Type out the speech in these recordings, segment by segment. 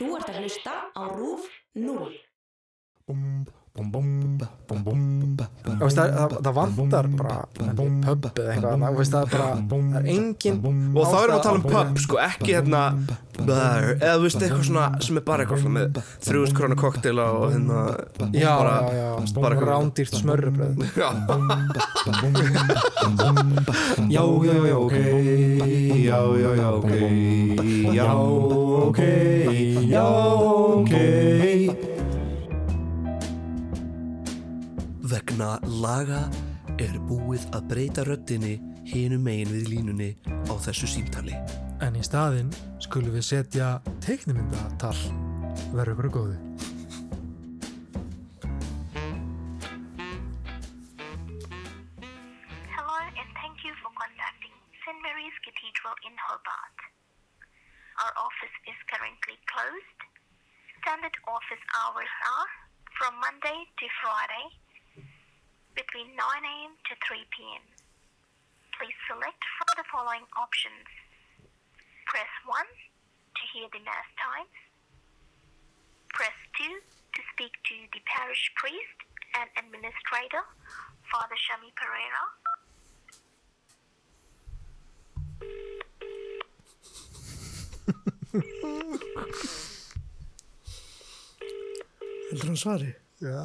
Þú ert að hlusta á RÚF 0. Þú veist, það, það, vantar bara pub eða eitthvað veist, það er bara það er engin og þá erum við að tala um pub sko, ekki hérna bar, eða þú veist eitthvað svona sem er bara eitthvað svona með þrjúst krónu koktela og hérna já, bara, já, já, bara rándýrt smörrubröð já, já, já, já, ok já, já, já, ok já, ok já, ok vegna laga er búið að breyta röddinni hinum megin við línunni á þessu símtali en í staðinn skulum við setja teiknimyndatal verður að góðu Hello and thank you for contacting St. Mary's Cathedral in Hobart. Our office is currently closed. Standard office hours are from Monday to Friday between 9 a.m. to 3 p.m. Please select from the following options. Press 1 to hear the Mass times. Press 2 to speak to the parish priest and administrator, Father Shami Pereira. Heldur hann svari? já,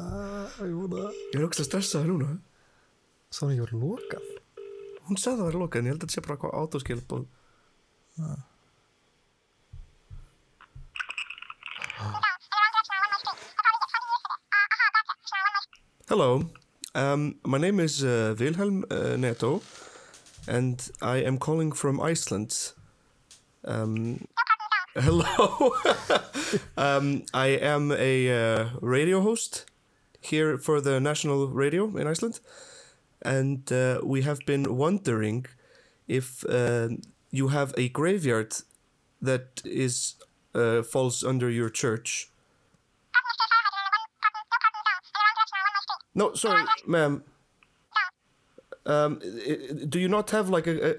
jú, það. Ég er ógst að stressa það núna. Svo ekki voru lokað? Hún sagði að það var lokað en ég held að þetta sé bara eitthvað átóskilbúð Hello, um, my name is uh, Wilhelm uh, Neto, and I am calling from Iceland. Um, hello, um, I am a uh, radio host here for the national radio in Iceland, and uh, we have been wondering if uh, you have a graveyard that is uh, falls under your church. No, sorry, ma'am. Um, do you not have like a, a,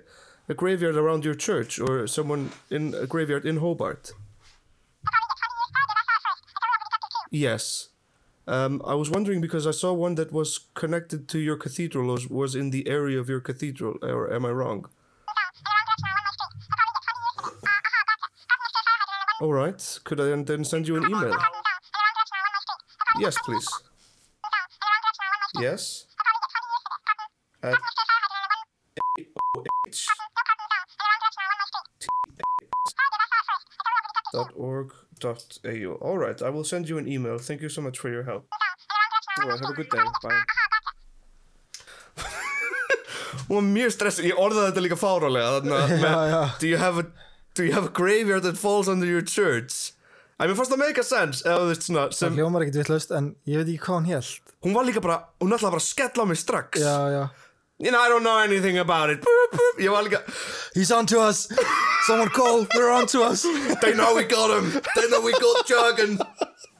a graveyard around your church or someone in a graveyard in Hobart? Yes. Um, I was wondering because I saw one that was connected to your cathedral, was, was in the area of your cathedral, or am I wrong? All right. Could I then, then send you an email? Yes, please. Yes. At dot org dot au. All right, I will send you an email. Thank you so much for your help. All right, have a good day. Bye. Hún var mjög stressuð, ég orðaði þetta líka fárálega Já, með, do, you have a, do you have a graveyard that falls under your church? Æ, mér fannst það make a sense eða þú veist svona það sem, hljómar ekkert vitlaust en ég veit ekki hvað hún held hún var líka bara, hún ætlaði bara að skella á mig strax já, já You know, I don't know anything about it. Ég var líka, he's on to us someone call they're on to us. They know we got him They know we got Jurgen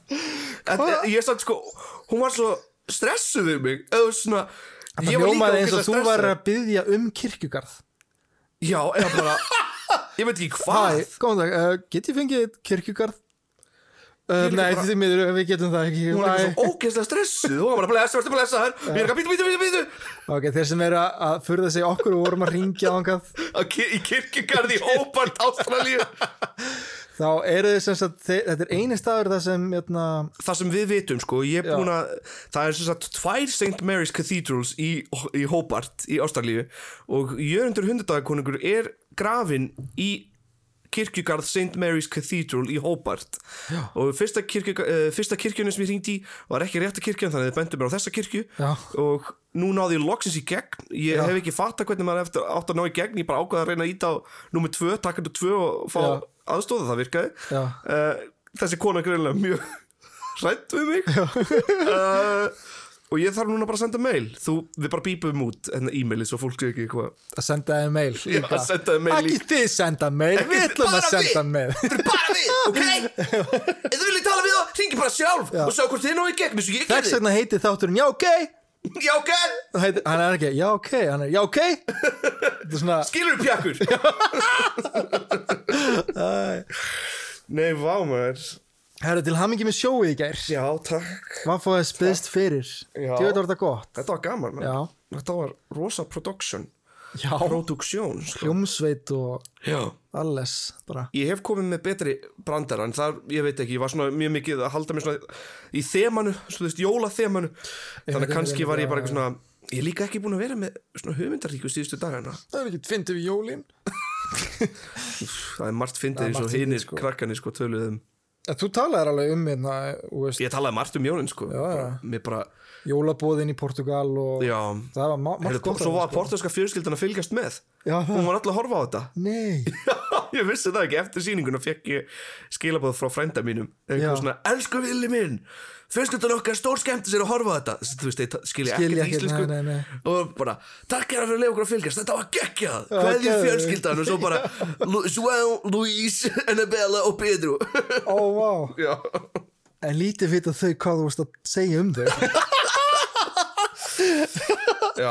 En eh, ég satt sko, hún var svo stressuð við mig. Eða svona það ég var líka hljómaði eins og þú var að byggja um kirkjugarð. Já, eða bara, ég veit ekki Hæ, hvað góðan dag, uh, get ég fengið kirkjugarð? Uh, nei, bara- því miður, við getum það ekki. Hún Bye. svo ógeðslega stressuð. Hún var bara blessa, verður blessa. Þær Ég er ekki að býta, býta, býta, býta Ok, þeir sem eru að- furða sig okkur og vorum að ringja ángað Í kirkjugarði Hobart, Ástralíu. Þá eru þið sem sagt, þetta er eini staður það sem jötna, Það sem við vitum sko, er að Það er sem sagt tvær St. Mary's Cathedrals í, í Hobart, í Ástralíu Og Jörundur hundardagakonungur er grafin í kirkjugarð St. Mary's Cathedral í Hobart. Já. og fyrsta, kirkju, uh, fyrsta kirkjunni sem ég hringdi í var ekki rétta kirkjan þannig að þið bendur mér á þessa kirkju. Já. og nú náði ég loksins í gegn. Ég Já. hef ekki fatta hvernig maður eftir átt að ná í gegn. Ég bara ákvaði að reyna að íta á nummer 2, takkandu 2 og fá aðstóða það virkaði. Uh, þessi kona greinlega mjög hrætt við mig. Uh, og ég þarf núna bara að senda mail. Þú, við bara bípum út en e-maili svo fólk sé ekki eitthvað. Að senda þið mail Já, að senda þér mail Ekki þið senda mail, við þið, ætlum að senda mail. Þetta er bara við, ok? Ef þið viljið tala við þá, ringi bara sjálf og sjá hvort þið náðu í gegn Þess vegna heitir þátturinn Já, ok? Já, ok, heitir, Hann er ekki, já, ok? Hann er, já, ok? Svona skilur pjakkur? Nei, vá Herra, til hamingi með sjóið í gær. Já, takk. Hvað fóðið spyðst fyrir? Veit var þetta gott. Þetta var gaman man. Já. Þetta var rosa production. Já, Produksjón sko. hljómsveit og Já. alles bara. Ég hef komið með betri brandara en það, ég veit ekki, ég var svona mjög mikið að halda mig svona í þemanu, svo þú veist, jólaþemanu. Þannig að kannski var ég bara eitthvað svona ég er líka ekki búin að vera með svona hugmyndaríku síðustu dagana. Það er ekkert fyndið við jólin. Það er margt fyndið eins og fyndið, hinir sko. krakkanir sko töluðum Þú talaðir alveg um hérna, ég talaði margt um jólin sko. Bara, jólabóðin í Portugal og það var ma- margt Heyrðu, gott svo var portugalska fjölskyldan að fylgjast með. Já, hún var alltaf að horfa á þetta. Nei, ég vissi það ekki, eftir sýninguna fekk ég skilabóð frá frænda mínum. Eitthvað svona, elsku villi minn fjölskyldan okkar stór skemmti sér að horfa á þetta. Þú veist, ég skilja ekkert ekkert, íslensku. nei, nei, nei. og bara, takk er að fyrir að leiða okkur að fylgjast. Þetta var geggjað, geðveikt. fjölskyldan og svo bara, João, Luís Annabella og Pedro. Ó vá. Já, En lítið vita þau hvað þú veist að segja um þau. Já,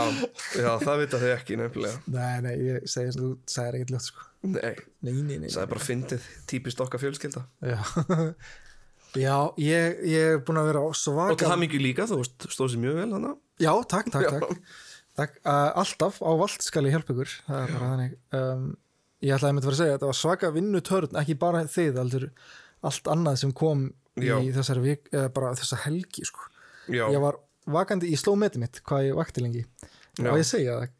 já, það vita þau ekki nefnilega, Nei, nei, ég segi sem þú sagðir ekkert ljótt sko. Nei. Nei, nei, nei, það er bara fyndið, típist okkar fjölskylda. Já, Já ég, ég er búin að vera svaka og það mikið líka, þú veist, stóð sér mjög vel hana Já, takk, takk, takk, takk uh, Alltaf á vald skal ég hjálpa ykkur. Það er bara þannig. Um, Ég ætlaði að vera að segja að þetta var svaka vinnutörn ekki bara þið, heldur allt annað sem kom Já. í þessari vik, bara þessa helgi sko. Ég var vakandi í sló metið mitt hvað ég vakti lengi. Já. og ég segja það,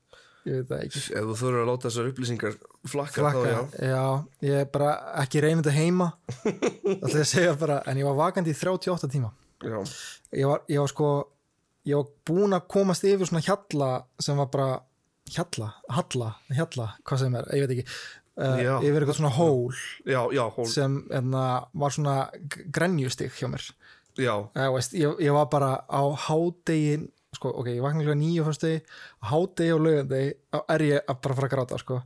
ég veit það ekki ef þú þurfur að láta þessar upplýsingar flakka, Flakka, þá já. já. ég er bara ekki reynið þetta heima. Það ég að segja bara en ég var vakandi í 38 tíma. Já, ég var, ég var sko ég var búin að komast yfir svona hjalla sem var bara hjalla, halla, hjalla, hvað sem er ég veit ekki, uh, yfir eitthvað svona hól já, hól, sem enna, var svona grenjustig hjá mér. Já, veist, ég, ég var bara á hádegin sko, ok, ég vakna klokka nýju fyrst degi á hádegi og laugandegi þá er ég að bara fara að gráta sko.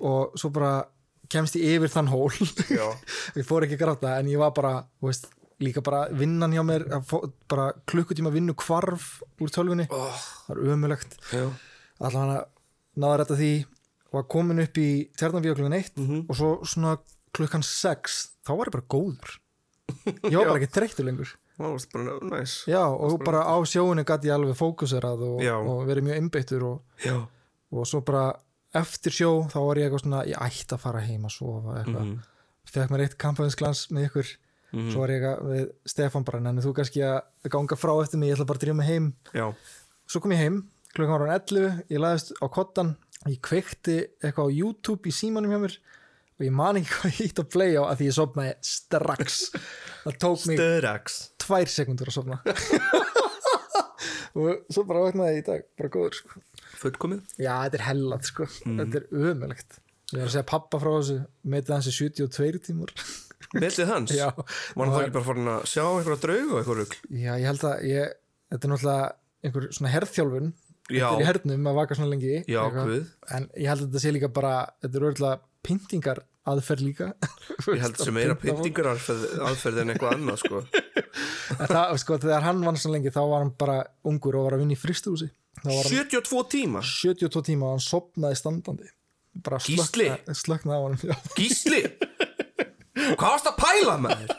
og svo bara kemst ég yfir þann hól. Ég fór ekki að gráta en ég var bara veist, líka bara vinnan hjá mér bara klukkutíma vinnu hvarf úr tölvunni, oh, það er ömulegt já, allavega náður þetta því var komin upp í tjarnabíu klukkan eitt Mhm. og svo svona klukkan sex þá var ég bara góður. Ég var bara ekki þreyttur lengur bara næs já og bara á sjóinu gæti ég alveg fókuserað og, og verið mjög einbeittur og, og svo bara eftir sjó þá var ég eitthvað svona ég ætti að fara heim að sofa eitthvað. Mhm. fekk mér eitt kampaðinsglans með ykkur. Svo var ég eitthvað við Stefán bara en þú kannski að ganga frá eftir mig ég ætla bara að drífa mig heim. Já, svo kom ég heim, klukkan var hann 11 ég laðist á kottan, ég kveikti eitthvað á YouTube í símanum hjá mér og ég man ekki hvað ég hitt að play á að því ég sopnaði strax. Það tók mig Störax tvær sekundur að sopna og svo bara vaknaði ég í dag bara góður sko. Fullkomið? Já, þetta er hellat sko, Mhm. þetta er ömulegt ég var að segja pappa frá þessu metið hans í 72 tímur Metið hans? Já, Var hann þá ekki bara farin að sjá einhverja draug og eitthvað rugl? Já, ég held að ég, þetta er náttúrulega einhver svona herðþjálfun Já, þetta er í hernum að vaka svona lengi. Já, en ég held að þetta sé líka bara þetta er örgulega pyntingar aðferð líka. Ég held sem meira pyntingar aðferð, en eitthvað annað sko. Það, sko, þegar hann vann svo lengi þá var hann bara ungur og var að vinna í fristúsi þá var hann 72 tíma? 72 tíma og hann sopnaði standandi. Bara Gísli? slökna-. Gísli? Hvað varst að pæla með þér?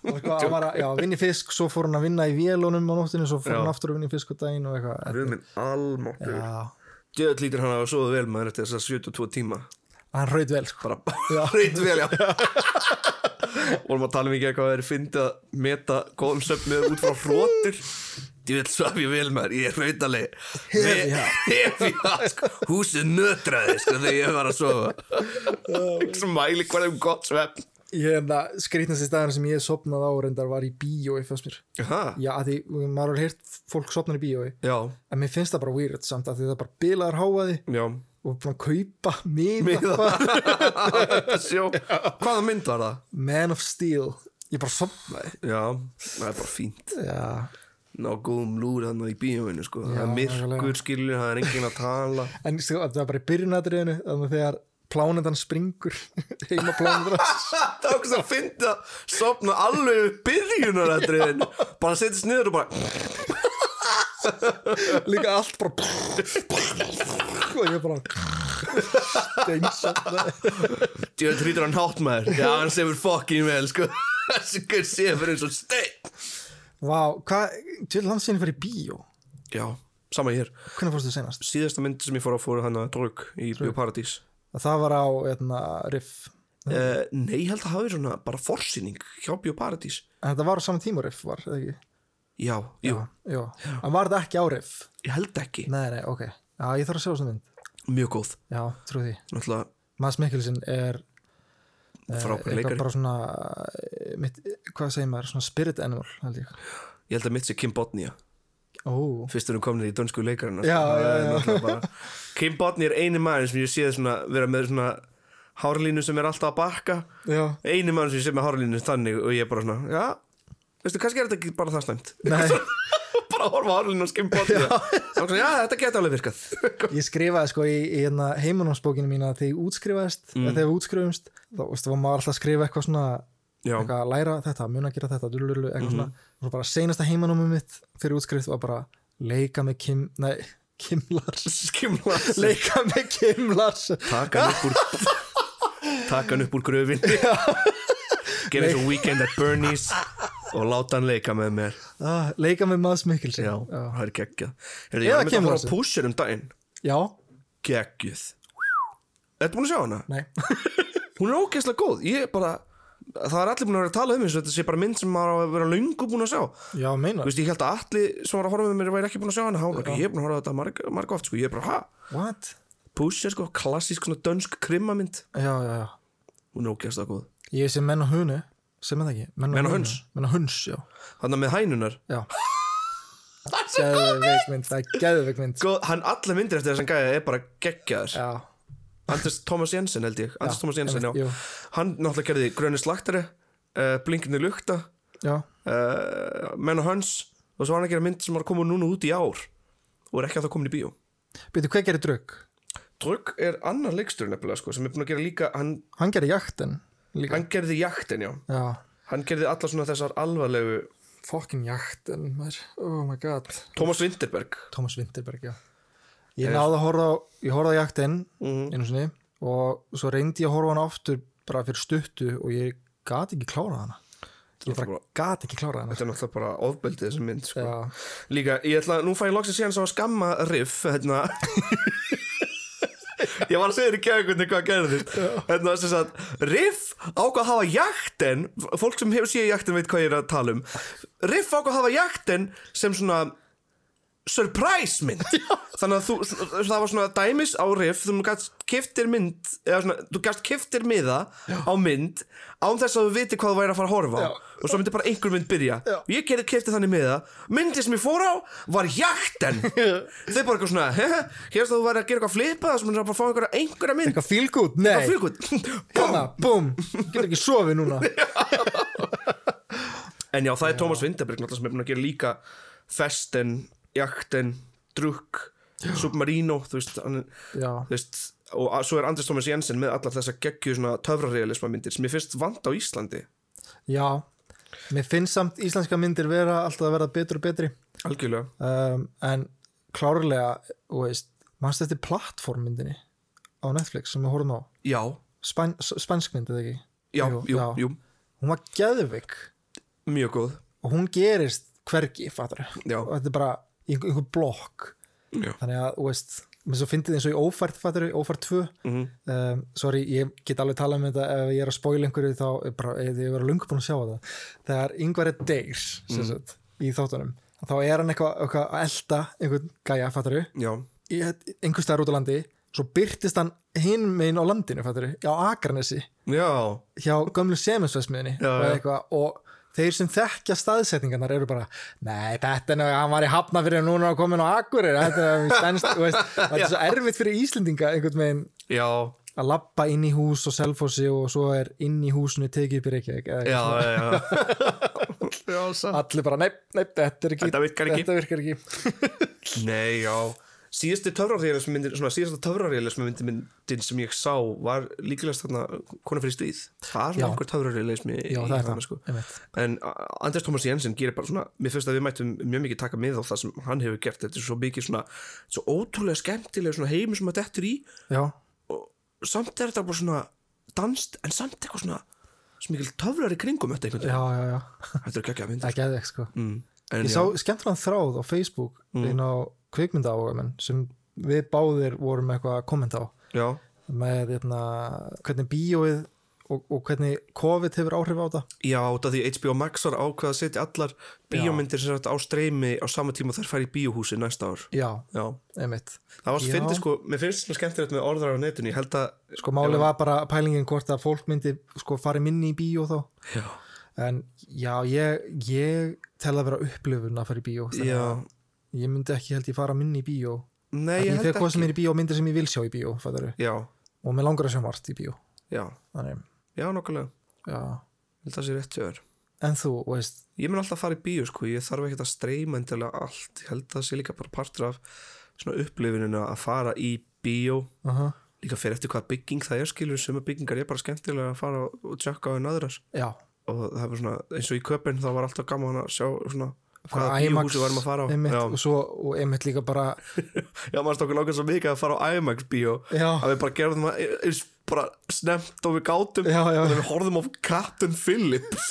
og sko, hann var að já, vinna í fisk svo fór hann að vinna í vélunum á nóttinu svo fór Já. hann aftur að vinna í fisk á daginn og eitthvað almáttur já, Djöðl lítur hann að hafa svoðu vel maður eftir þessar 72 tíma hann raut vel sko. Reynd vel, já. Vorum að tala um ekki eitthvað að þeir fyndi að meta góðum söfnið út frá hrótur Djöðl svaf ég vel maður, ég er rautaleg Hef ég ég sko. Húsið nötraði, sko, þegar ég var að sofa. Svo mæli hverjum gott svefn. Ég er það skrýtnasti staðan sem ég sopnaði á reyndar var í bíói fyrst mér. Aha, já, að því maður har heyrt fólk sopnar í bíói. Já, en mér finnst það bara weird samt að því það er bara bilaðar háaði já og búin að kaupa miða hvaða mynd var það? Man of Steel. Ég bara sopnaði Já, það er bara fínt. Ná góðum lúr þannig í bíóinu sko. Það er myrkur skilur, það er enginn að tala. En sko, það var bara í byrjunadriðinu þegar plánendan springur heima plánendan. Það er okkur sem að finna að sopna alveg við byrjunarættriðin Bara setjast niður og bara líka allt bara og ég bara steinsopnaði Djöð trýtur hann hátt maður. Já, hann semur fokkin vel sko. Þessi guð sefur eins og stein Vá, hvað, til landsinu fyrir bíó? Já, sama hér. Hvernig fórstu senast? Síðasta mynd sem ég fór á fór hann að drögg í Bíóparadís Það var á, hérna, Riff. Uh, Nei, ég held að hafa verið svona bara forsýning hjá Bíóparadís En þetta var á saman tíma Riff var, eða ekki? Já, jú, Já, en var þetta ekki á Riff? ég held ekki. Nei, nei, ok. Já, ég þarf að sjá þessum mynd. Mjög góð, Já, trú því. Náttúrulega Mads Mikkelsen er eh, frábær eitthvað leikari. bara svona eh, mitt, hvað segir maður, svona spirit animal held ég. Ég held að mitt sé Kim Bodnia Ó, Fyrst erum komin í dönsku leikarinn Já, já, já. Kim Bodnia er eini maður sem ég séð svona vera með svona hárlínu sem er alltaf að bakka. Já, eini maður sem ég sé með hárlínu þannig og ég er bara svona, já veistu, kannski er þetta ekki bara það slæmt. Bara horfa á hárlínu og Kim Bodnia og já, þetta geti alveg virkað. Ég skrifaði sko í, í hérna heimanámsbókinu mína þegar ég útskrifaðist mm. þegar við útskrifumst, þá veistu, var maður alltaf að skrifa eitthvað svona, eitthvað að læra þetta mun að gera þetta, dulululu, eitthvað svona. Og bara seinasta heimanámið mitt fyrir útskrift var bara leika með Kim, nei Kim Lars, skimla leika með Kim Lars. Taka hann upp úr taka hann upp úr gröfin gera og weekend at Bernie's og láta hann leika með mér. Ah, leika með Mads Mikkelsen. Já, það er geggjað. Heyrðu, Eða ég var með að fara Larsen. á Pusher um daginn. Já, geggjuð. Ertu búin að sjá hana? nei. Hún er ógeðslega góð, ég er bara það er allir búin að vera að tala um þessu þetta sé bara mynd sem maður á að vera löngu búin að sjá. Já, Þú meina, veist, ég held að allir sem var að horfa með mér væri ekki búin að sjá hana, ekki, ég er búin að horfa á þetta marg, marg oft, sko, ég er bara, ha? what? Pusher, sko, klassísk svona dönsk krimmamynd já, já, já. Hún er ógeðslega góð. Ég sé menn og hunu, sem er það ekki? Menn og hunu. höns? Menn og huns, já, Þannig með hænunar já. Geðveik mynd, það er geðveik mynd. Góð, hann allar myndir eftir þessan gæja er bara geggjaður Já, Anders Thomas Jensen held ég. Anders Thomas Jensen, einmitt, já. jú. Hann náttúrulega gerði Gröni slaktari uh, Blinkinu lukta já, uh, Menn og Höns og svo var hann að gera mynd sem var að koma núna út í ár og er ekki að það komin í bíó. Byrju, hvað gerir drögg? Drögg er annar leikstur nefnilega sko, sem er búin að gera líka hann, Hann gerir jaktin líka. Hann gerði jaktin já. Já, hann gerði alla svona þessar alvarlegu fucking jaktin maður. Oh my god. Thomas Winterberg. Thomas Winterberg, já. Ég náði að horfa á, ég horfði á jaktin Mhm. einu sinni og svo reyndi ég að horfa á hana aftur bara fyrir stuttu og ég gat ekki klárað hana. Ég bara bara- gat ekki klárað hana þetta er náttúrulega bara ofbeldið þessi mynd sko. Líka, ég ætla, nú fæ ég loksins síðan svo að skamma riff hérna ég var að segja þér í kækunni hvað gerðist. Hérna þess að riff ákvað að hafa jakten fólk sem hefur séð jakten veit hvað ég er að tala um. Riff ákvað að hafa jakten sem svona surprise mynd. Þannig að þú, það var svona dæmis á riff þú gæst kiftir mynd eða svona, þú gæst kiftir miða á mynd án þess að þú viti hvað þú væri að fara að horfa Já. og svo myndi bara einhver mynd byrja. Já. og ég gerði kifti þannig miða. Myndi sem ég fór á var jakten. Þau bara eitthvað svona hehe, hér að þú væri að gera eitthvað flipa það sem bara að fá einhverja, einhverja mynd. Eitthvað good, nei. Hérna, búm, getur ekki sofið núna. En já, það er Thomas Winterberg náttúrulega sem er búin að gera líka Festen, Jakten, Drukk Submarino, þú veist, hann, þú veist og a- svo er Anders Thomas Jensen með allar þessa geggju svona töfrarealisma myndir sem ég finnst vant á Íslandi. Já. Mér finnst samt íslenska myndir vera alltaf að vera betur og betri. Algjörlega. Um, en klárlega og veist, mannst þetta plattformmyndinni á Netflix sem við horfum á? Já, Spæn, spænsk mynd eða ekki? Já, Jú, jú, já. jú, hún var geðvik mjög góð. Og hún gerist hvergi fattar Já. og þetta er bara einhver, blokk Já. þannig að, þú veist, mér svo fyndið eins og í ófært fattar, ófært 2 Mhm. um, sorry, ég get alveg talað um þetta ef ég er að spóila einhverju þá er bara, ég, ég var lungu búin að sjá það þegar yngvar er deyr Mhm. mm. sagt, í þáttunum þá er hann eitthvað, eitthvað að elda einhvern gæja, fattar Já, í einhver staðar út á landi svo byrtist hann hinn megin á landinu fattur, á Akranesi já, hjá gömlu semensvæsmiðinni Já, og, eitthvað, og þeir sem þekkja staðsetningarnar eru bara nei, þetta er náttúrulega, hann var í hafna fyrir núna og komin á Akurir þetta er er svo erfitt fyrir Íslendinga einhvern veginn já, að lappa inn í hús og selfossi og svo er inn í húsinu tekið upp í Reykjavík já, já, já. allir bara, nei, nei, þetta er ekki Þetta virkar ekki. þetta virkar ekki. Nei, já Síðasti töfrarealismyndin, svona síðasta töfrarealismyndin myndin sem ég sá var líkilegast þarna kona fyrir stríð. Það er svona einhver töfrarealismi já, í það. sko. En Anders Thomas Jensen gerir bara svona Mér finnst að við mættum mjög mikið taka mið á það sem hann hefur gert. Þetta er svo mikið svona Svo ótrúlega skemmtilega svona heimi sem að dettur í. Já, og samt er þetta bara svona danst en samt eitthvað svona Svo mikil töfrar í kringum þetta einhvern veginn. Já, já, Þetta er ekki að mynda það geði ekki sko. Mm. Ég já, sá skemmtilegan þráð á Facebook Mm. inn á kvikmynda sem við báðir vorum eitthvað að kommenta á. Já, með hérna, hvernig bíóið og, og hvernig COVID hefur áhrif á þetta. Já, þetta því HBO Max var ákveð að setja allar bíómyndir sem sagt á streymi á sama tíma þær færi í bíóhúsi næsta ár. Já, Já, einmitt. Það var Já. fyndið sko, mér finnst svona skemmtilegt með orðar á netinu, ég held að sko málið var bara pælingin hvort að fólk myndi sko farið minni í bíó þá. Já, en já, ég, ég tel að vera upplifun að fara í bíó já, ég myndi ekki held ég fara minni í bíó. Nei, ég, ég held fer hvað sem ekki. er í bíó myndir sem ég vil sjá í bíó. Já, og mér langar að sjá margt í bíó. Já, þannig, já, nokkulega já, að það sé rétt þér. En þú, veist. Ég mun alltaf fara í bíó sko, ég þarf ekkert að streyma endilega allt, ég held að það sé líka bara partur af svona upplifininu að fara í bíó, -huh. líka fyrir eftir hvað bygging það er skilur, sem byggingar er bara skemmtilega að fara og tjekka á einn aðrar já, og það er svona, eins og í köpinn þá var alltaf gaman að sjá svona hvaða IMAX, bíóhúsi varum að fara á Já, og svo, og einmitt líka bara já maður stókur langar svo mikið að fara á IMAX bíó já, að við bara gerðum það eins bara snemt og við gátum Já, já. og við horfðum á Captain Phillips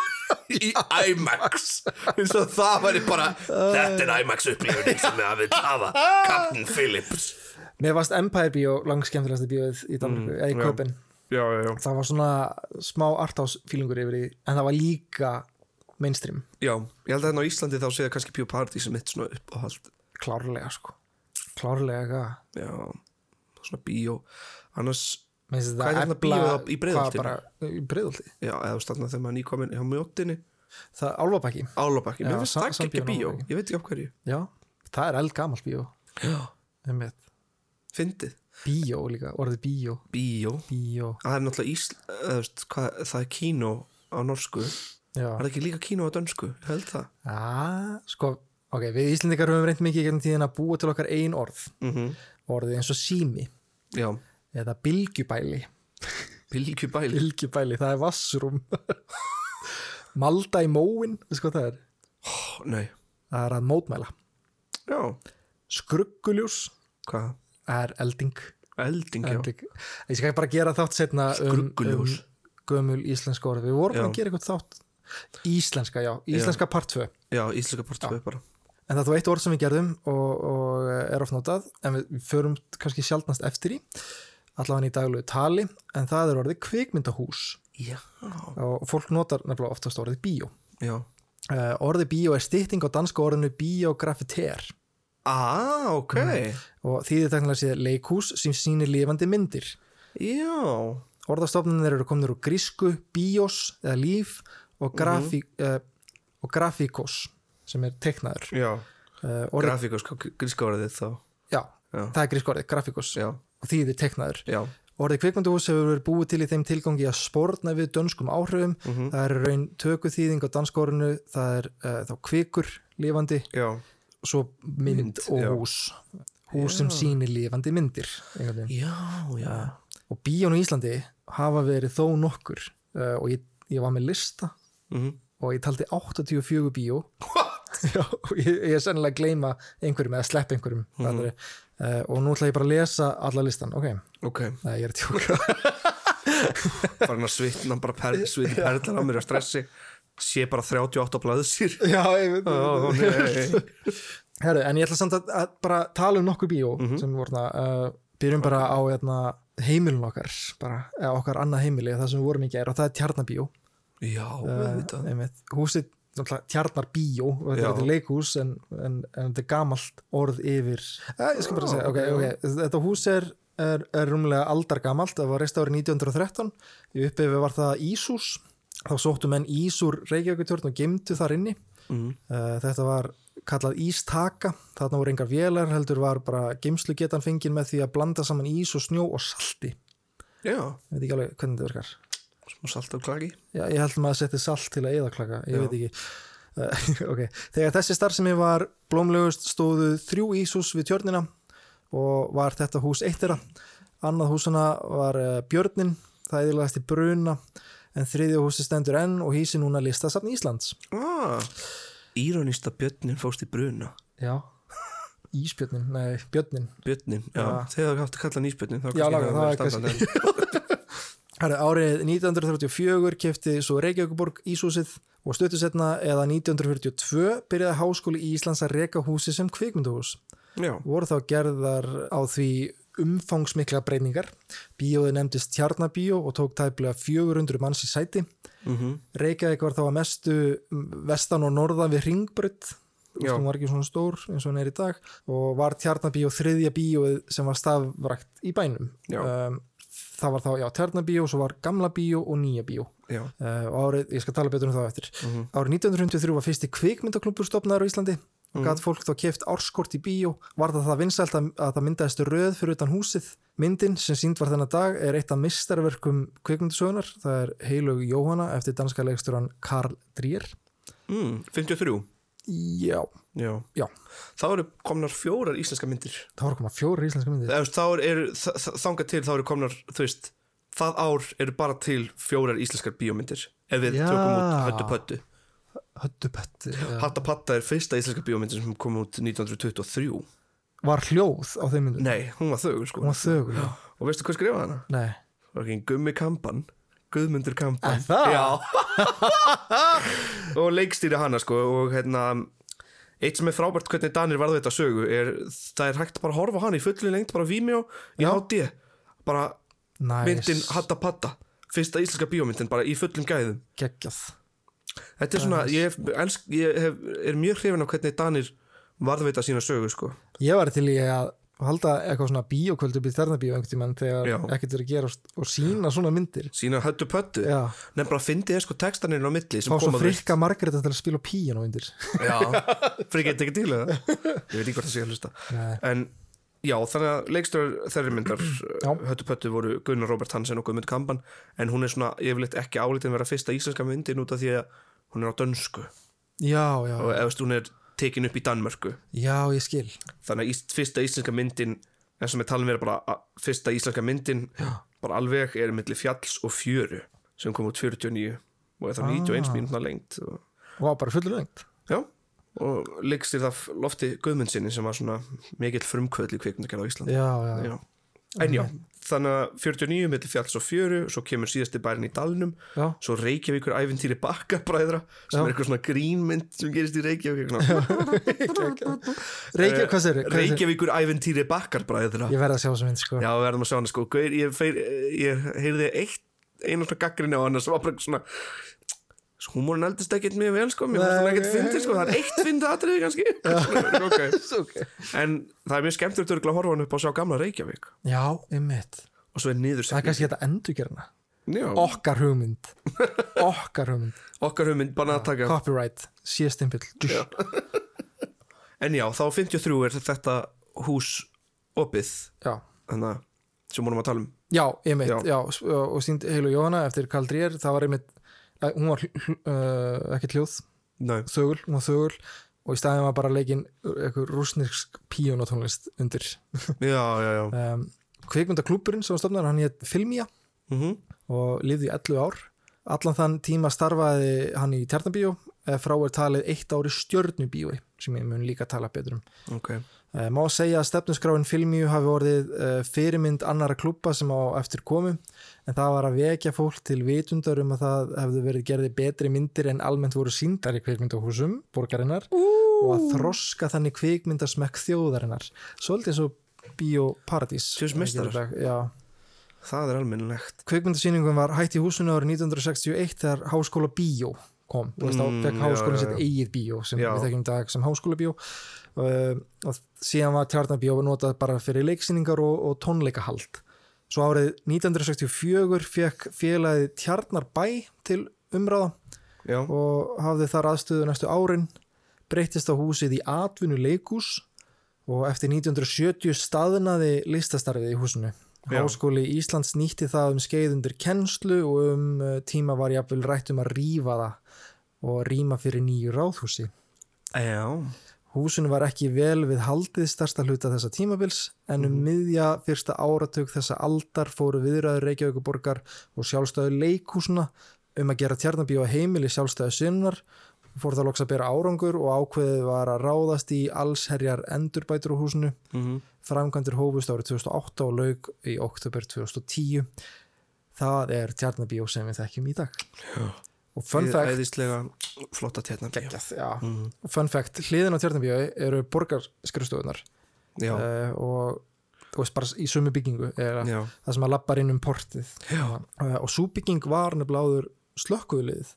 í IMAX eins og það væri bara þetta er IMAX upplifunin sem við hafið hafa Captain Phillips mér varst Empire bíó langskemmtilegasti bíóið í Danmarku, eða í Mm, já. Köpen já, já, já. það var svona smá arthouse-fílingur yfir í en það var líka mainstream. Já, ég held að hérna á Íslandi þá séða kannski Pure Party sem mitt svona uppáhald. Klárlega sko. Klárlega já, svona bíó. Annars, finnst Hvað er bíóið á- í bara- í Breiðholti? Já, eða stanna þegar maður er nýkomin hjá mjóttinni, það er álfabæki Álabakki, mér finnst það ekki bíó ég veit ekki á hverju. Já, það er eldgamalt bíó. Já, Einmitt. fyndið, bíó líka, orðið bíó. Bíó. Bíó, það er náttúrulega Ísl, eða, veist, hvað, það er kíno á norsku já. Er það ekki líka kíno á dönsku, held það. Ah, sko, ok, við Íslendingar höfum reynd mikið gegnum tíðin að búa til okkar ein orð. Mm orðið eins og sími. Já, eða bylgjubæli. Bylgjubæli. Bylgjubæli, það er vassrúm malda í móin veistu hvað það er? Ó, nei, það er að mótmæla. Já, skrugguljós hvað, er elding, elding, já. Elding. ég skal bara gera þátt setna um, Skrugguljós. um gömul íslenska orð. Við vorum Já. að gera eitthvað þátt íslenska, já, íslenska part 2 já, íslenska partöðu bara. En það var eitt orð sem við gerðum og, og er oft notað, en við, förum kannski sjaldnast eftir í, allavega í daglegu tali, en það er orðið kvikmyndahús. Já, og fólk notar nefnilega oftast orðið bíó. já. Uh, orðið bíó er stytting á danska orðinu biografiter ah, ok. Og þýðir teknilega séð leikhús sem sýnir lifandi myndir. já, Orðastofnunir eru komnir úr grísku, bíós eða líf og, grafi, uh, og grafíkos sem er teiknaður. Uh, orðið, grafíkos, gríska orðið þá já, Já. það er grísku orðið, grafíkos já, og þýðir teiknaður. já, Orðið kvikmyndahús hefur verið búið til í þeim tilgangi að spórna við dönskum áhrifum. Mhm. Það er raun tökuþýðing á danskórinu, það er uh, þá kvikur lifandi, já svo mynd, og hús. Hús sem sýnir lifandi myndir. já, já Og bíón á Íslandi hafa verið þó nokkur og ég, ég var með lista mm og ég taldi 84 bíó. Já, og ég, ég er sennilega að gleyma einhverjum eða sleppa einhverjum. Mm uh, og nú ætla ég bara að lesa alla listan. Ok, ok, Nei, ég er að tjóka. farin að svitna bara per, svitna perlar á mér að stressi. Sé bara 38 á blaðsýr Já, ég veit nei. Herru, en ég ætla samt að, að bara tala um nokkur bíó sem voru þarna, uh, byrjum bara á hérna, heimilun okkar bara, eða okkar annað heimili, það sem við vorum í gær og það er Tjarnabíó já, uh, einmitt. húsið, Tjarnarbíó og þetta er þetta leikhús en, en, en þetta er gamalt orð yfir ja, ég skal bara segja, ok, ok. Þetta hús er, er, er rúmlega aldargamalt það var reist árið 1913 í uppifi var það Ísús. Þá sóttu menn Ísúr Reykjavíkutjörn og gemdu þar inni. Mm. Uh, þetta var kallað ístaka. Þarna voru engar vélar heldur var bara geimslugetan fengin með því að blanda saman ís og snjó og salti. Já, ég veit ekki alveg hvernig þetta virkar smá salt og klaki. Já, ég held maður að setja salt til að eðaklaka ég Já. veit ekki. Uh, okay. þegar þessi starfsemi var blómlegust stóðu þrjú íshús við tjörnina og var þetta hús eitt þeirra. Annað húsuna var uh, Björnin það eðilegast í Bruna en þriðja húsi stendur enn og hísi núna listasafn Íslands. Ah, írónista björnin fóst í bruna. Já. Ísbjörnin, nei, Björnin björnin, já, Já. þegar þú haft að kalla nýsbjörnin þá Já, laga, það er hefði verið standandi. Herri, árið 1934 kefti svo Reykjavíkuborg Ísúsið og stuttusetna eða 1942 byrjaði háskóli í Íslands að reka húsi sem kvikmynduhús. Já, Voru þá gerðar á því umfangsmikla breyningar. Bíóði nefndist Tjarnabíó og tók tæplega 400 manns í sæti. mm Reykjavík var þá að mestu vestan og norðan við Ringbrödd. Já. Hún var ekki svona stór eins og hún er í dag og var Tjarnabíó þriðja bíóið sem var stafrækt í bænum. Já. Um, það var þá, já, Tjarnabíó, svo var Gamla bíó og Nýja bíó. Uh, og árið, ég skal tala betur um það eftir. Mhm. Árið 1953 var fyrsti kvikmyndaklubur stopnaður á Íslandi og Mhm. gæti fólk þá keft árskort í bíó. Var það það vinsælt að, að það myndaðist röð fyrir utan húsið. Myndin sem sínd var þennan dag er eitt af mistarverkum kvikmyndasögunar. Það er Heilug Jóhanna eftir danska leikstjóran Karl Drier. mm, 53 Já, Já, já. þá eru komnar fjórar íslenska myndir Það voru koma fjóri íslenska myndir. Eða, þá eru, er, þangað til þá eru komnar þú veist, það ár eru bara til fjórar íslenskar bíómyndir ef við Já. tökum út Höttu Pöttu Höttupetti. já. Hatta Patta er fyrsta íslenska bíómyndir sem kom út 1923 Var hljóð á þeim myndum? Nei, hún var þögur sko Hún var þögul, já. Og veistu hvað skrifaði hana? Nei. Það var ekki Gummi Kampan Guðmundur Kampan Og leikstýri hana sko og hérna Eitt sem er frábært hvernig Danir varðu þetta sögu er það er hægt bara að horfa á hana í fullu lengt bara á Vimeo í. HD bara Næs. myndin Hatta Patta fyrsta íslenska bíómyndin bara í fullum gæðum. Geggjað. Þetta er svona, ég, elsk, ég hef, er mjög hrifin af hvernig Danir varðveita sína sögu sko. Ég var til í að halda eitthvað svona í Þernabíó einhvern tímann þegar ekkert er að gera og- sína svona myndir. Sína höttu pöttu nefn bara fyndið er sko textaninn á milli sem fá svo koma, þú veist. frikka Margreta til að spila píjan undir Já, frikið þetta ekki til Ég veit ekki hvort það sé að hlusta. Nei. En já, þannig að leikstur þeirri myndar Já. höttu pöttu voru Gunnar Robert Hansen og Guðmund Kampan en hún er svona yfirleitt ekki álitin vera fyrsta íslenska myndin út af því að hún er á dönsku. Já, já, og eftir hún er tekin upp í Danmörku já, ég skil þannig að fyrsta íslenska myndin eins og með talum vera bara að, fyrsta íslenska myndin já. bara alveg er milli fjalls og fjöru sem kom út 49 og er það Ah. 91 mínúna lengt og, var bara fullur lengt já, og leikstir það lofti Guðmundsinni sem var svona mikill frumkvöðl í kvikmyndagerð á Íslandi já, já, já. en já, þannig að 49 milli fjalls og fjöru, svo kemur síðasti bærin í Dalnum já. svo Reykjavíkur æfintýri bakkabræðra sem Já. er eitthvað svona grínmynd sem gerist í Reykjavík Reykjavík, hvað sér? Reykjavíkur æfintýri bakkarbræðra Ég verð að sjá þessa mynd, sko Já, við verðum að sjá hana sko Gaur, ég, feir, ég heyrði eitt einu svona gaggrinni á hana sem var bara svona svo húmórin eldist ekkert mjög vel sko. Mér fannst Nei, það ekkert fyndið sko, það er eitt fyndið atriði kannski. Okay. okay. en það er mjög skemmtilegt örugglega að horfa hann upp á að sjá gamla Reykjavík. Já, einmitt. Og svo er niður Það er kannski þetta endurgerna Já, Okkar hugmynd. Okkar hugmynd. Okkar hugmynd bara að taka. Copyright, síðastimpill Já. en já, þá 53 er þetta hús opið. Já, þannig að sem vorum að tala um. Já, einmitt, Já. já, og sínd Heilu Jóhanna eftir Karl Drier, það var einmitt eh, hún var uh, ekki hljóð. Nei, þögul, hún var þögul og í staðin var bara leikin eitthvað rúsnirsk píónatónlist undir. Já, já, já. Um, kvikmyndaklúburinn sem var stofnar, hann hétt Filmía mm og lifði í 11 ár. Allan þann tíma starfaði hann í Tjarnabíó eða frá er talið eitt ári stjörnubíói sem ég mun líka tala betur um. Ok, Uh, má segja að stefnusgráin Filmíu hafi orðið uh, fyrirmynd annara klúpa sem á eftir komu en það var að vekja fólk til vitundar um að það hefðu verið gerði betri myndir en almennt voru síndar í kvikmyndahúsum borgarinnar og að þroska þannig kvikmyndasmekk þjóðarinnar. Svolítið eins og meistarar. Já, það er almennilegt. Kvikmyndasýningum var hætt í húsinu árið 1961 þegar Háskóla Bíó kom, þú veist þá Mm, fekk Háskólinn sitt eigið bíó sem Já. við þekkjum í dag sem Háskóla Bíó síðan var Tjarnabíó notað bara fyrir leiksýningar og, og tónleikahald svo árið 1964 fekk félagið Tjarnarbæ til umráða Já, og hafði þar aðstöðu næstu árin breyttist á húsið í atvinnu leikús og eftir 1970 staðnaði listastarfið í húsinu. Já. Háskóli Íslands nýtti það um skeið undir kennslu og um uh, tíma var jafnvel rætt um að rífa það og rýma fyrir nýju ráðhúsi. já. Húsinu var ekki vel við haldið starsta hluta þessa tímabils en um miðja fyrsta áratug þessa aldar fóru viðræður Reykjavíkuborgar og sjálfstæðu leikhúsuna um að gera tjarnabíu á heimili sjálfstæðu sinnar. Fór það loks að bera árangur og ákveðið var að ráðast í allsherjar endurbætur á húsinu. Mm framkvæmdur hófust árið 2008 og laug í oktober 2010 það er tjarnabíó sem við þekkjum í dag. Fact æðislega flotta. Mhm. Og fun fact, hliðin á tjarnabíó eru borgarskrifstofunar Já, uh, og þú veist bara í sömu byggingu er það sem að lappar inn um portið. Uh, og svo bygging var nefnilega áður slökkuðlið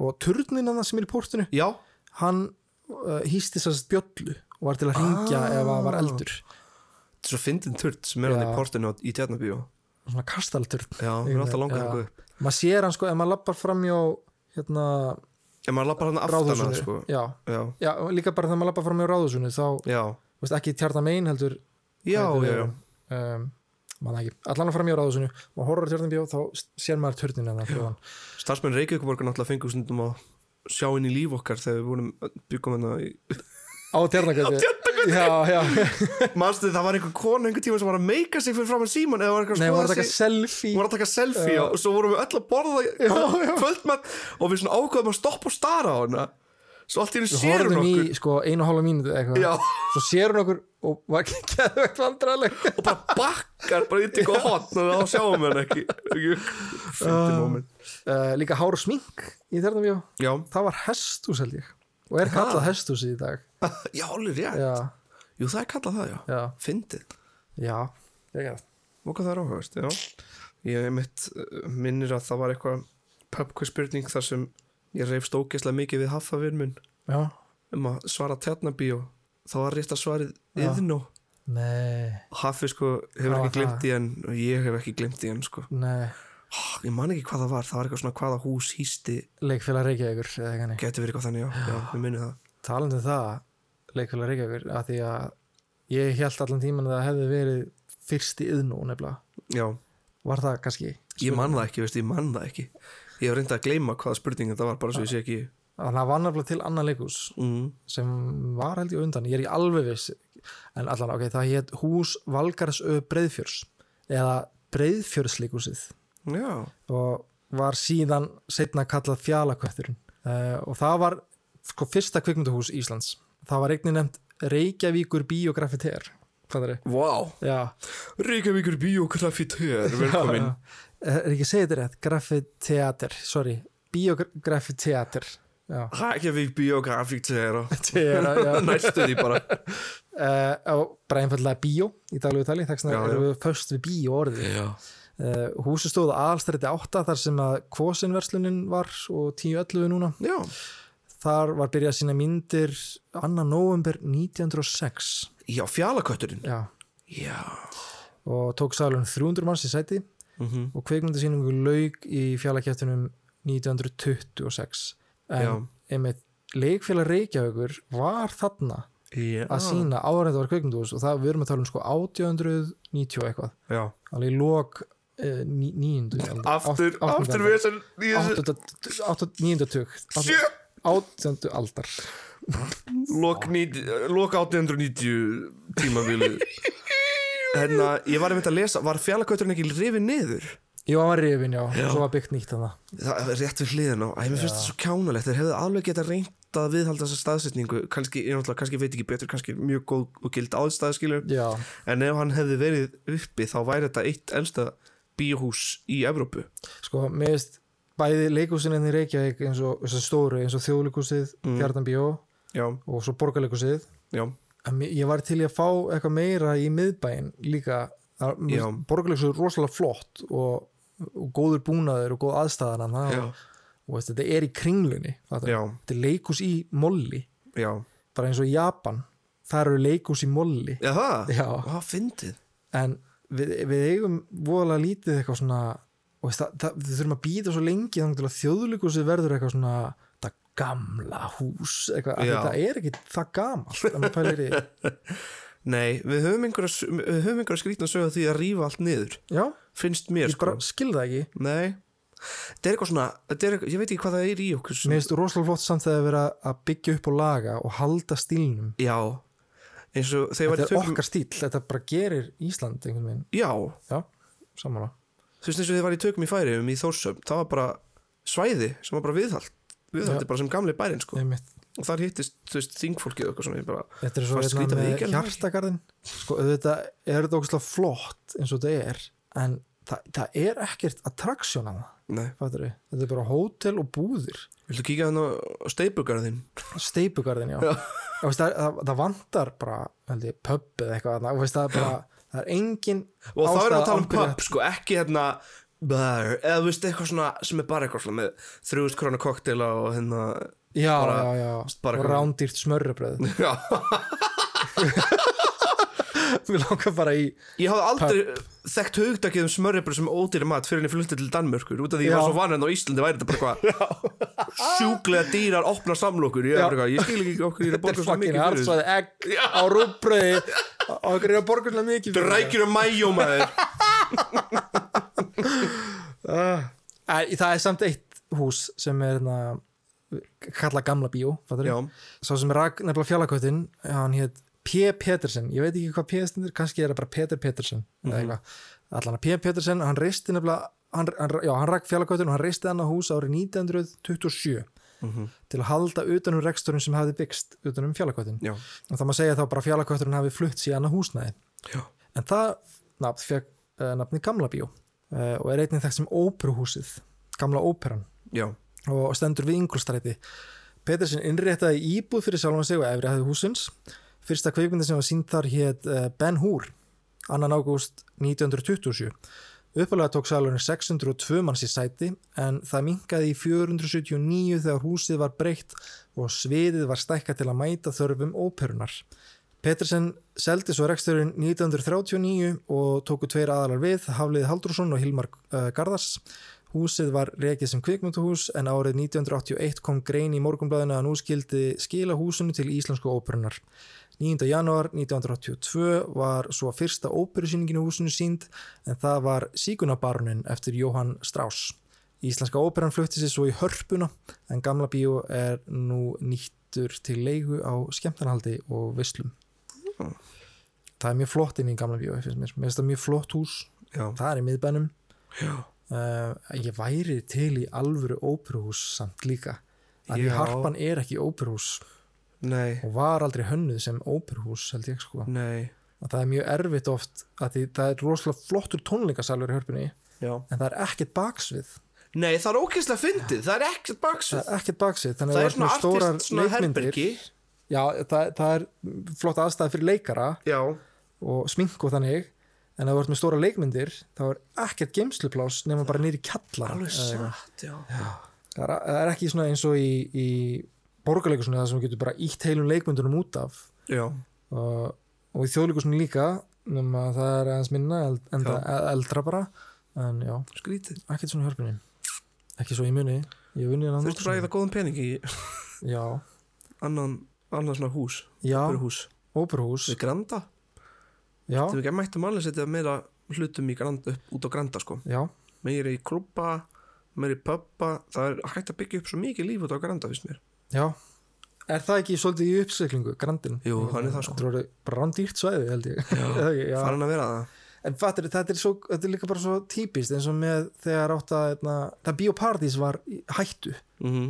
og turnin hann sem er í portinu Já, hann uh, hýsti sérst bjöllu og var til að ringja Ah. ef það var eldur. Þetta er svo fyndin turd sem er hann í portinu í tjarnabíó svona kastalturn. Já, við erum alltaf langað Já. að upp maður sér hann sko, ef maður lappar framjá hérna, En maður lappar hann aftan sko. Já, Já, já, líka bara þegar maður lappar framjá ráðhúsinu þá, já, veist, ekki tjarta megin heldur. Já, hvað já, já. um, maður ekki, allan að framjá ráðhúsinu og horfður á tjartan bjó, þá sér maður það Starfsmenn Reykjavíkuborgar náttúrulega fengur stundum að sjá inn í líf okkar þegar við vorum byggum hérna í... á tjarnagötu já, já, Manstu það var einhver kona einhver tíma sem var að meika sig fyrir fram að síman eða var eitthvað nei, að var að skoða taka sig selfie. voru að taka selfie Já. og svo vorum við öll að borða kvöldmatt og við svona ákveðum að stoppa og stara á hana. Svo allt í hennu við sér hún horfðum í okkur. sko einu hálfa mínútu eitthvað. Svo sér hún okkur og var ekki geðvegt vandrarleg og bara bakkar bara ytti eitthvað hotn og þá sjáum við hann ekki. Fyndi moment. Uh, líka hár og smink í bjó Já, það var hestús held ég og er kallað hestúsi í dag. Já, alveg rétt. Já, Jú, það er kallað það, já. Já, Fyndið. Já. Ég Og hvað það er áhugast, já. Ég mitt uh, minnir að það var eitthvað pubquiz spurning þar sem ég reyfst ógeðslega mikið við já, um að svara tjarnabíó þá var rétt að svarið Já. yðnó nei, Haffi sko hefur var ekki glimt í hann og ég hef ekki glimt í hann sko. Nei oh, Ég man ekki hvað það var, það var eitthvað svona hvaða hús hýsti leikfélag Reykjavíkur Gæti verið eitthvað þannig, já, já, við minnum það. Talandi um það, leikfélag Reykjavíkur að því að ég held allan tíman að það hefði verið fyrst í yðnú nefnilega. Já, var það kannski? Ég man það ekki, veist, ég man það ekki. Ég hef reyndið að gleyma hvaða spurning þetta var bara svo ég sé ekki þannig að það var nefnilega til annan leikus mm. sem var held ég undan, ég er í alveg viss en allan, ok, það hétt hús Valgarsö Breiðfjörs eða Breiðfjörsleikusið Já, og var síðan setna kallað Fjalakötturinn uh, og það var sko fyrsta kvikmynduhús Íslands. Það var einnig nefnt Reykjavíkur vá. Já, Reykjavíkur bíógrafitör, velkomin. Já. er ekki segja þetta rétt? Grafiteater, sorry. Bíografiteater Reykjavík já. Næstu því bara. Uh, og bara einfallega bíó í daglegu tali, þess vegna erum við föst við bíó orðið. Já, húsi stóð aðalstrætti 8 þar sem að kvosinverslunin var og 10.11 núna. Já, þar var byrjað að sína myndir 2. november 1906 já fjalakötturinn já, Já. Og tók salun 300 manns í sæti mm og kveikmyndasýningu lauk í fjallakjæftunum 1926 Já. en einmitt leikfélag Reykjavíkur var þarna Já, að sína en þetta var kveikmynduhús og það við erum að tala um sko 1890 og eitthvað. Já, alveg í ní, nýjundu aldar. aftur, aftur við þessar í þessu- Áttunda- áttunda- níunda tug. Sjö átjöndu aldar. Lok, nít- lok 1890 tímabili Hérna, ég var einmitt að lesa Var fjallakauturinn ekki rifið niður? Jú, hann var rifin, já, og svo var byggt nýtt þannig Það er rétt við hliðin á mér finnst það svo kjánalegt. Þeir hefðu alveg geta reynt að viðhalda þessa staðsetningu. Kannski, ég náttúrulega, kannski veit ekki betur kannski mjög góð og gild áðstæðskilur Já, en ef hann hefði verið uppi þá væri þetta eitt elsta bíóhús í Evrópu? Sko, mér veist bæði leikúsin enn í Reykjavík eins og stóru, eins og þjóðleikúsið, Mm. Fjardan Bíó Já, og svo borgarleikúsið ég var til að fá eitthvað meira í miðbæinn líka. Borgarleikúsið er rosalega flott og, og góður búnaður og góð aðstæðan og, og þetta er í kringlunni þetta er leikús í molli. Já. Bara eins og í Japan það eru leikús í molli. Já, það? Hvað fyndið? en við, við eigum voðalega lítið eitthvað svona og það, það, við þurfum að býta svo lengi þannig að þjóðleikusið verður eitthvað svona það gamla hús eitthvað, það er ekki það gamalt. Nei, við höfum einhverja, skrýtna sögðu af því að rífa allt niður. Já, finnst mér sko bara skil það ekki. Nei, þetta er eitthvað svona þetta er, ég veit ekki hvað það er í okkur. Mér finnst rosalega flott samt þegar vera að byggja upp og laga og halda stílnum. Já, þetta er okkar stíl, þetta bara gerir Ísland einhvern veginn, Já, já, samanlega þú veist eins og þið var í tökum í færiðum í Þórsöfn, það var bara svæði sem var bara viðhald viðhaldi Já. bara sem gamli bærin sko. Einmitt. og þar hittist, þú veist, þingfólkið eitthvað svona bara, Þetta er svo hérna með hjartagarðin sko, auðvitað er þetta ógæslega flott eins og þetta er en það, það er ekkert attraksjón á það þetta er bara hótel og búðir. Viltu kíkja hann á steipugarðin? steipugarðin, já, já. Veist, það, það, það vantar bara pub eða eitthvað veist, það er bara, það er engin Og þá erum við að tala um pub, sko, ekki hérna bar, eða þú veist, eitthvað svona sem er bara eitthvað svona með þrjúðust krónu koktela og hérna já, bara- já, já, og rándýrt smörrebröð Já, við langar bara í ég hafði aldrei þekkt hugdakið um smörrebröð sem ódýri mat fyrir henni flutti til Danmörkur út af því ég Já. var svo vaninn á Íslandi væri þetta bara eitthvað sjúklega dýrar opna samlokur. Ég, er bara ég skil ekki okkur ég er að þetta borga er svo fucking mikið fyrir þessu. Hardsvæði egg á rúbröði og okkur er að borga svona mikið Þetta er rækjur um mæjó maður. Æ, það er samt eitt hús sem er hérna kalla gamla bíó sá sem rak nefnilega fjallakvötin hann hétt P. Petersen ég veit ekki hvað P. stendur, kannski er það bara Peter Petersen mm. -hmm. allan að P. Petersen hann reisti nefnilega hann, já, hann rak fjallakvötin og hann reisti hann á hús árið 1927 Mhm. til að halda utanum reksturinn sem hafði byggst utanum fjallakvötin já, og það maður segja þá bara fjallakvöturinn hafi flutt síðan að húsnæði já en það nafn fekk uh, nafni Gamla bíó uh, og er einnig þekkt sem óperuhúsið Gamla óperan Já, og stendur við Ingolstræti Petersen innréttaði íbúð fyrir sjálfan sig og efri hæði húsins fyrsta kveikmyndi sem var sínt þar hétt uh, Ben Hur annan ágúst 1927 uppalega tók salurinn 602 manns í sæti en það minkaði í 479 þegar húsið var breytt og sviðið var stækka til að mæta þörfum óperunar Petersen seldi svo reksturinn 1939 og tóku tveir aðalar við, Hafliði Haldrússon og Hilmar uh, Garðars. Húsið var rekið sem kvikmynduhús en árið 1981 kom grein í morgunblæðinu að nú skildi skila húsinu til Íslensku óperunar. 9. janúar 1982 var svo fyrsta óperusýningin í húsinu sínd en það var Síkunabarunin eftir Jóhann Strauss. Íslenska óperan flutti sér svo í hörpuna en gamla bíó er nú nýttur til leigu á skemmtarnaldi og vislum. Það er mjög flott inn í gamla bíó, finnst mér. Finnst það mjög flott hús. já, Það er í miðbænum. Uh, ég væri til í alvöru óperuhús samt líka. Já. harpan er ekki óperuhús Nei, og var aldrei hönnuð sem óperuhús held ég sko. nei Að það er mjög erfitt oft að því það er rosalega flottur tónleikasalur í hörpunni Já en það er ekkert baksvið. Nei, það er ógeðslega fyndið, það er ekkert Það baksvið er ekkert baksvið. Þannig Það að er svona svona leikmyndir. Já, það, það er flott aðstæði fyrir leikara Já, og smink og þannig en ef þú ert með stóra leikmyndir þá er ekkert geimsluplás nema bara nýri það er, það er ekki svona eins og í, í borgarleikursunni það sem þú getur bara ítt heilum leikmyndunum út af. Já, og, í þjóðleikursunni líka nema það er aðeins minna eld, en Já. eldra bara en já, skrítið. Ekkert svona hörpunni ekki svo í muni. Ég hef unnið Þú veist bara að góðan pening í já, annan, annan svona hús já, hús óperuhús Við Granda? Já, Þú ekki að mættum alveg setja meira hlutum í granda, upp, út á Granda sko. Já, Meiri í klubba, meiri í pubba Það er hægt að byggja upp svo mikið líf út á Granda fyrst mér já. Er það ekki svolítið í uppsveiklingu, grandin Jú, hann er það, sko. þetta er orðið bara rándýrt svæði held ég. Já. Farin að vera það. En fattir, þetta er, svo, þetta er líka bara svo típist eins og með þegar átt að eitna, það biopartís var hættu. Mm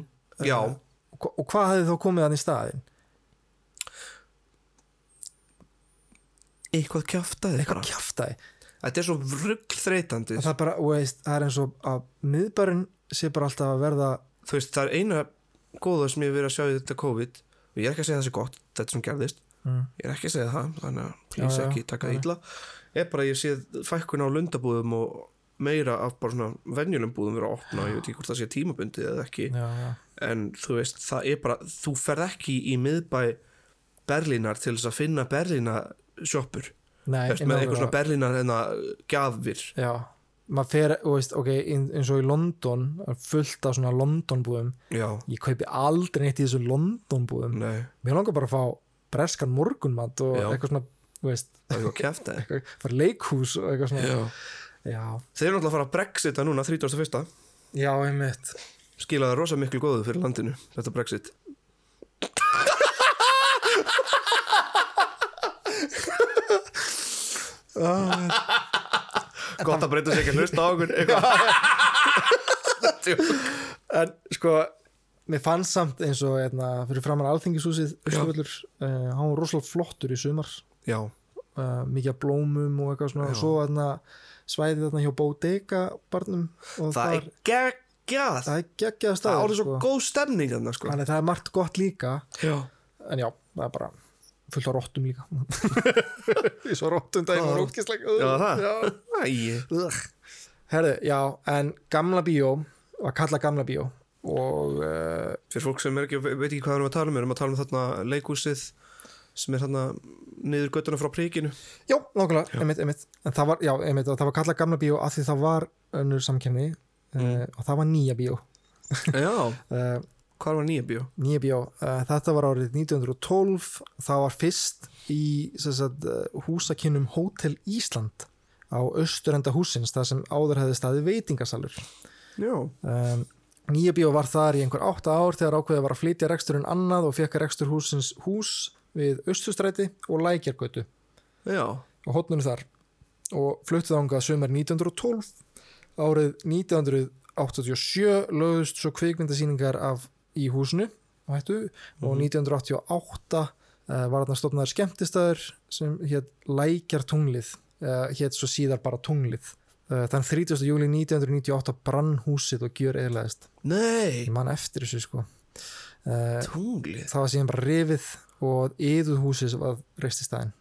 Já, og, hva- og hvað hefði þá komið hann í staðin? eitthvað kjaftaði Eitthvað kjaftaði. Þetta er svo rugg þreytandi það er bara, veist, það er eins og að miðbærin sé bara alltaf að verða Þú veist, það er eina góða sem ég hef verið að sjá í þetta COVID. Og ég er ekki að segja það sé gott, þetta sem gerðist. Mm, ég er ekki að segja það, þannig að please Já, ekki taka illa. Er bara að ég sé fækkun á lundabúðum og meira af bara svona venjulegum búðum vera að opna, ég veit ekki hvort það sé tímabundið eða ekki, já, já, en þú veist það er bara, þú ferð ekki í miðbæ Berlínar til þess að finna Berlína sjoppur Nei, Veist, ég með eitthvað svona Berlínar en að gjafir. Já, maður fer, veist, ok ein- eins og í London, fullt af svona London búðum, já, ég kaupi aldrei neitt í þessu London búðum. Nei, mér langar bara að fá breskan morgunmat og Já. eitthvað svona, veist eitthvað kjafta eitthvað, fara í leikhús og eitthvað svona. Já. já, þeir eru náttúrulega að fara að brexita núna 31. já einmitt. Skilaði rosa miklu góðu fyrir landinu þetta brexit gott að breyta sér ekki að hlusta á okkur en sko mér fannst samt eins og eitna, fyrir framann alþingishúsið Östuvöllur, uh, hann var rosalega flottur í sumar. Já, uh, mikið af blómum og eitthvað svona. Já. og svo eitna, svæði þarna hjá Bodega barnum það er geggjað. Það er geggjað það staður árið svo sko. góð stemning sko. Þannig að það er margt gott líka. Já, en já, það er bara fullt á róttum líka. Í svo róttum daginn og rótkisleik já það? Herðu, já, en gamla bíó var kallað gamla bíó og uh, fyrir fólk sem ekki, veit ekki hvað við erum að tala um við erum að tala um þarna leikúsið sem er þarna niður göttuna frá príkinu. Já, nákvæmlega, einmitt, einmitt. En það var, já, einmitt, það var kallað gamla bíó af því það var önnur samkemni uh, og það var nýja bíó. Já, uh, hvað var nýja bíó? nýja bíó, uh, þetta var árið 1912 það var fyrst í sagt, uh, húsakinnum Hótel Ísland á austurenda húsins það sem áður hefði staði veitingasalur. Já, um, nýja bíó var þar í einhver átta ár þegar ákveðið var að flytja reksturinn annað og fekk rekstur húsins hús við Östustræti og Lækjargötu. Já, og hótnunu þar. Og fluttið ángað sömur 1912 árið 1987 lögðust svo kvikmyndasýningar af í húsinu hættu og 1988 uh, var þarna stofnaður skemmtistæður sem hétt Lækjartunglið uh, hétt svo síðar bara Tunglið. Uh, þann 30. júli 1998 brann húsið og gjör eðlaðist nei! Ég man eftir þessu sko. Tunglið, það var síðan bara rifið og yðuð húsið sem var reist í staðinn.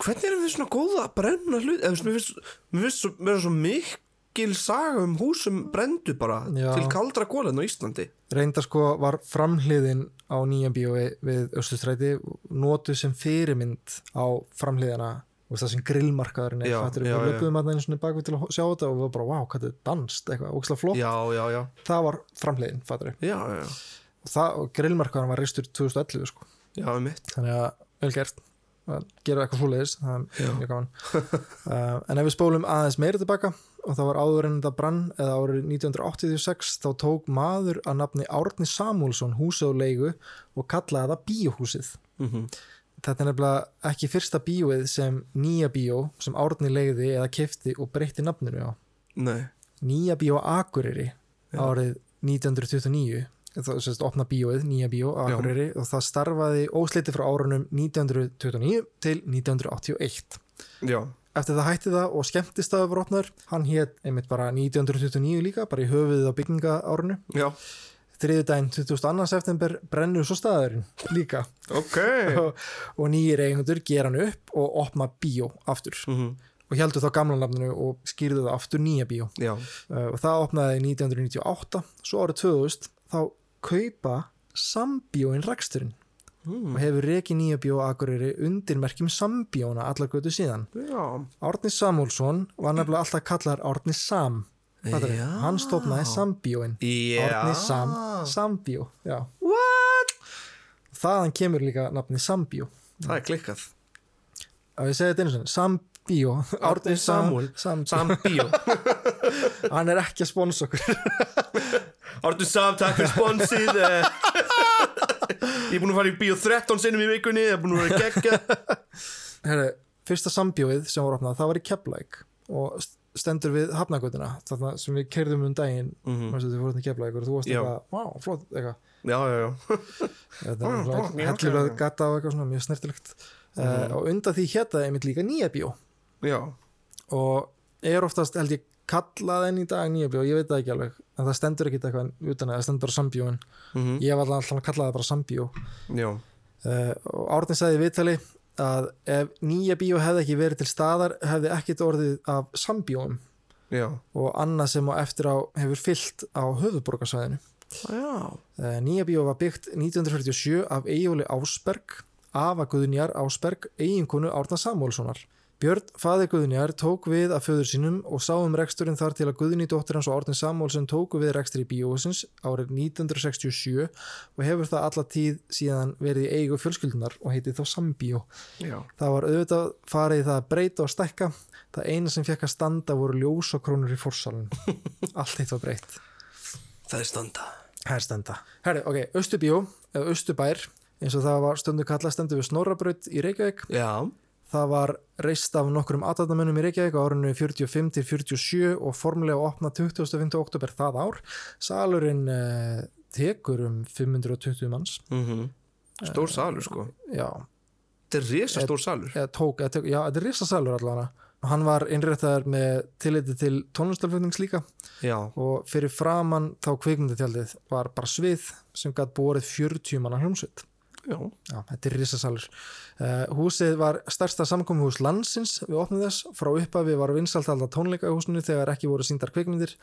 Hvernig erum við svona góða að brenna hlut, mér finnst finnst svo, svo mikil saga um húsum brendu bara Já. til kaldra gólan á Íslandi. Reyndar sko var framhliðin á nýjan bíói við Östustræti notuð sem fyrirmynd á framhliðina. Og það sem grillmarkaðurinn er fattur við löpum að það einu svona bakvið til að sjá þetta og við varum bara, wow, hvað þetta er danst eitthvað, ógslag flott, já, já, já, það var framhliðin fattur við, grillmarkaðurinn var reistur 2011 sko, þannig að vel gert. Að gera eitthvað svoleiðis, það er mjög gaman. Uh, en ef við spólum aðeins meira tilbaka og það var áður en það brann eða árið 1986 þá tók maður að nafni Árni Samúlsson leigu og kallaði það bíóhúsið. Mm þetta er nefnilega ekki fyrsta bíóið sem nýja bíó sem Árni leiði eða kefti og breytti nafninu á. Nei, nýja bíó Akureyri Já. árið 1929 það sést opna bíóið, nýja bíó Akureyri og það starfaði ósliti frá árunum 1929 til 1981 já, eftir það hætti það og skemmtistaðu var opnar hann hétt einmitt bara 1929 líka bara í höfuðið á bygginga árunu já þriðudaginn 22. september brennur svo staðurinn líka. Ok. Og, og nýjir eigendur gera hann upp og opna bíó aftur. Mm og heldur þá gamla nafninu og skýrðu það aftur nýja bíó. Uh, og það opnaði 1998 svo árið 2000 þá kaupa sambíóin reksturinn mm. og hefur reiki nýja bíó Akureyri undir merkjum sambíóna allar götu síðan. Já. Árni Samúlsson var nefnilega alltaf kallar Árni Sam. Hann stofnaði sambíóin já, Árni Sam, Sambíó já. What? þaðan kemur líka nafni Sambíó það er klikkað. Að ég segi þetta einu svona Sambíó Árni Samúel. Sam, Sambíó hann er ekki að sponsa okkur. Ártu Sam, takk fyrir sponsið eh. Ég er búin að fara í bíó 13 sinnum í vikunni Ég er búin að vera gegga Herri, fyrsta sambíóið sem var opnað það var í Keflæk og st- stendur við Hafnagötuna þarna sem við kerðum um daginn. Mm. -hmm. þú fórst í Keflæk og þú varst eitthvað, wow, flott eitthvað. Já, já, já. Þetta Mm, er flott, mm, já, hellur ok, að ok. gata og eitthvað svona mjög snertilegt uh, og undan því hétta einmitt líka nýja bíó. Já, og er oftast held ég kallað enn í dag nýja bíó, ég veit það ekki alveg en það stendur ekkit eitthvað utan að það stendur bara sambíóin. Mhm. ég var alltaf að kalla það bara sambíó. Já, uh, og Árni sagði viðtali að ef nýja bíó hefði ekki verið til staðar hefði ekkit orðið af sambíóum. Já. Og annað sem á eftir á hefur fyllt á höfuborgarsvæðinu uh, nýja bíó var byggt 1947 af Eyjóli Ásberg Afa Guðnjar Ásberg eiginkonu Árna Samúlssonar Björn, faðir Guðnjar, tók við af föður sínum og sá um reksturinn þar til að Guðni dóttir hans og Árni Samúlsson tóku við rekstri í bíóhusins árið 1967 og hefur það alla tíð síðan verið í eigu fjölskyldunar og heitið þá Sambíó. já Það var auðvitað farið það að breyta og stækka. Það eina sem fekk að standa voru ljósakrónur í fórsalun. Allt eitt var breytt. Það er standa Það er stenda. Herri, ok, Östubíó, eða Östubær, eins og það var stundu kallað Það var reist af nokkrum aðdæðamönnum í Reykjavík á árinu 45 til 47 og formulega opna 25. oktober það ár. Salurinn eh, tekur um 520 manns. mm Stór salur sko Já, Þetta er risa stór salur eða tók, eða tók, já, þetta er risa salur allavega. hann var innréttaður með tilliti til tónlistarflutnings líka Já, og fyrir framann þá kvikmyndatjaldið var bara svið sem gætt borið 40 manna hljómsveit já, Já, þetta er risasalur. Uh, húsið var stærsta samkomuhús landsins við opnum þess. Frá upphafi var vinsalt alltaf tónleika í húsinu þegar ekki voru síndar kvikmyndir.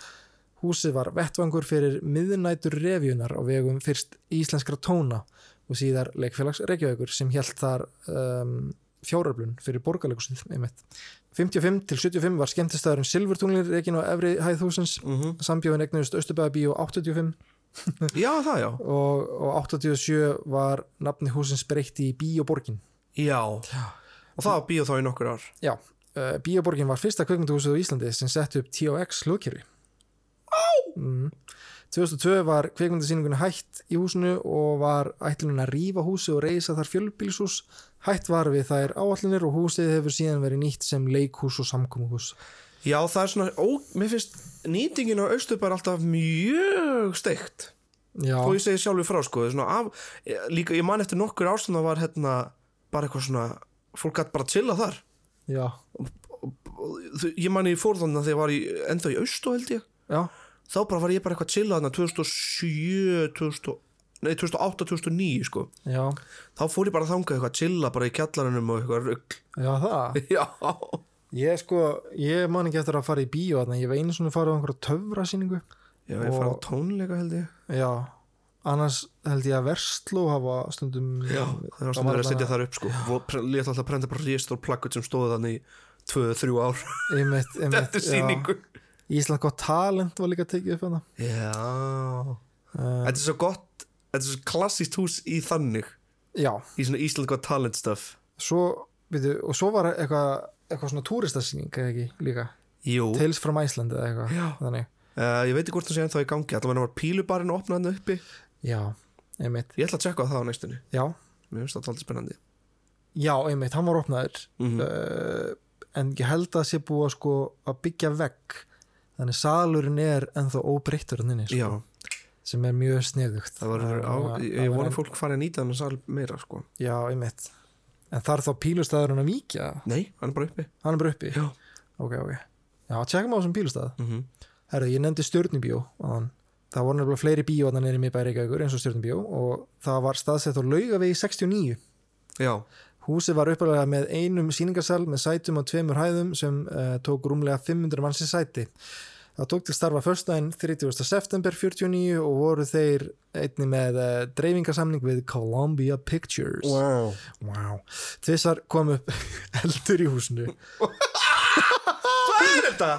Húsið var vettvangur fyrir miðnætur revjunar á vegum fyrst íslenskra tóna og síðar leikfélags Reykjavíkur sem hjælt þar um, fjáröflun fyrir borgarleikusið einmitt. 55 til 75 var skemmtistæðurinn Silvertunglir reikin á efri hæð húsins. mm Sambjóðin egnuðist Östubæðabíu 85 já, það já og, og 87 var nafni húsins breytt í Bíoborgin. Já, og það var bíó þá í nokkur ár Já, uh, Bíoborgin var fyrsta kveikmyndahúsið á Íslandi sem sett upp THX hlugkerfi. Mm. 2002 var kveikmyndasýningunni hætt í húsinu og var ætlunum að rífa húsið og reysa þar fjölbílshús. Hætt var við þær áallinir og húsið hefur síðan verið nýtt sem leikhús og samkomuhús. Já, það er svona, ó, mér finnst nýtingin á Austubar alltaf mjög steikt. Já, og ég segi sjálfur frá sko af, líka ég man eftir nokkur ástæðan það var hérna bara eitthvað svona fólk gætt bara að chilla þar. Já, og, þau- ég man ég fór þannig að þegar ég var í, ennþá í Austu held ég. Já, þá bara var ég bara eitthvað að chilla þarna 2007 2000, nei 2008 2009 sko. Já, þá fór ég bara þangað eitthvað að chilla bara í kjallarunum og eitthvað rugg já það. já, Ég sko, ég man ekki eftir að fara í bíó þarna, ég var einu svona farið á einhverja töfrasýningu. já ég fara á Og- tónleika held ég. Já, annars held ég að Versló hafa stundum já, það var var að setja þar upp sko. Og létt alltaf að prenta bara ristur plakut sem stóði þannig í 2-3 ár. Þetta sýningu. Ísland gott talent var líka tekið upp hana já, uh, þetta er svo gott þetta er svo klassíst hús í þannig. Já, í svona Ísland gott talent stuff. Svo, veitu, og svo var eitthvað eitthvað svona túristasýning eða ekki líka? Jú, Tales from Iceland eða eitthvað. Þannig, uh, ég veit ekki hvort það sé ennþá í gangi allavega var pílubarinn opnað hann uppi. Já, einmitt. Ég ætla að tjekka það á næstunni. Já, mér finnst það alltaf spennandi. Já, einmitt, hann var opnaður. Mm uh, en ég held að sé búið að sko að byggja vegg. Þannig salurinn er ennþá óbreyttur hann inni, já, sko, sem er mjög sniðugt. Það ég, vona að fólk fari að nýta hann sal meira sko. Já, einmitt En þar þá pílustæðurinn að víkja? Nei, hann er bara uppi. Hann er bara uppi? Já, Ok, ok. Já, tjekkum á þessum pílustæð mm Herðu, ég nefndi stjörnubíó áðan. Það voru nefnilega fleiri bíó að neyri miðbæri Reykjavíkur eins og stjörnubíó og það var staðsett á laugavegi 69 já, Húsið var uppalega með einum sýningarsal með sætum á tveimur hæðum sem uh, tók rúmlega 500 manns í sæti. Það tók til starfa förstæðin 30. september 49 og voru þeir einni með uh, dreifingarsamning við Columbia Pictures. wow Wow. Þessar kom upp eldur í húsinu. hvað er þetta?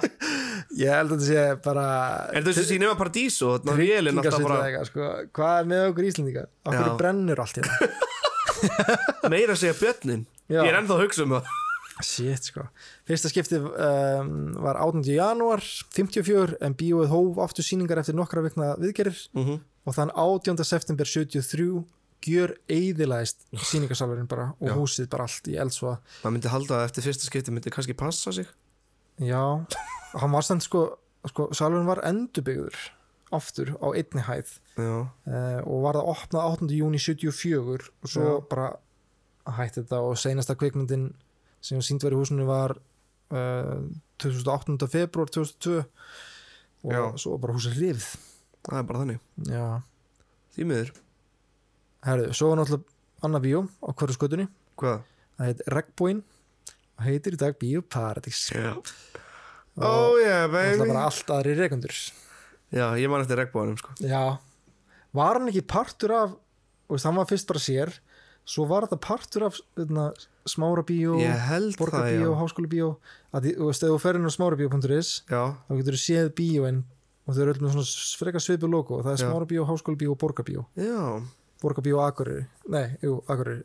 Ég held að þetta sé bara... er þessi sínema Paradís og þannig að vélinn bara sko. Hvað er með okkur Íslandingar? Okkur brennur allt hérna. meira segja björnin Já. ég er ennþá að hugsa um það Shit, sko. Fyrsta skiptið um, var 18. janúar 54 en bíóið hóf aftur sýningar eftir nokkra vikna viðgerir mm og þann 18. september 73 gjör eiðilæðist sýningarsalurinn bara og Já. húsið bara allt í eldsvoða. maður myndi halda að eftir fyrsta skipti myndi kannski passa sig Já, hann var stand sko, sko salurinn var endurbyggður aftur á einni hæð uh, og var það opnað 8. júni 74 og svo Já. bara hætti þetta og seinasta kvikmyndin sem sínd var í húsinu var uh, 2008. februar 2002 og Já. svo var bara húsið rifð það er bara þannig. Já, því miður, herðu, svo var náttúrulega annar bíó á hverju skötunni. Hvað? það heit Regbóin og heitir í dag Bíó Paradís. Já, og oh yeah baby bara allt aðri rekundur já, ég man eftir regnbóðanum sko. Já, var hann ekki partur af og hann var fyrst bara sér svo var þetta partur af veitna, smára bíó, ég held það, borgarbíó, já háskóla bíó. Að þú veist, ef þú ferðin á smára bíó.is þá getur þú séð bíóin og þau eru öll með svona frekar svipu logo. Og það er Já. smára bíó, háskóla bíó og borgarbíó já, borgarbíó og akureyri, nei, jú, akureyri.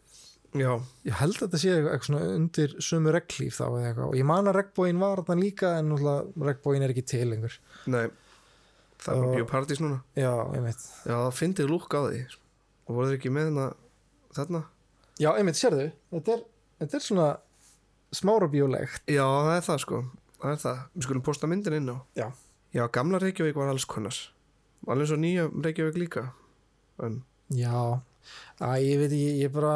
Já. Ég held að þetta sé eitthvað, svona undir sömu reglíf þá eða eitthvað. Og ég man að regnbóin var þarna líka en regnbóin er ekki til lengur. Nei, það er Og- biopartís núna. Já, einmitt. Já, það fyndið lúk á því. Og voru þeir ekki með hérna þarna? já, einmitt, sérðu, þetta er, þetta er svona smára bíólegt já, það er það sko. Það er það, við skulum posta myndin inn á. Já. já, gamla Reykjavík var alls konar. Alveg svo nýja Reykjavík líka en, Já, að ég veit ekki, ég bara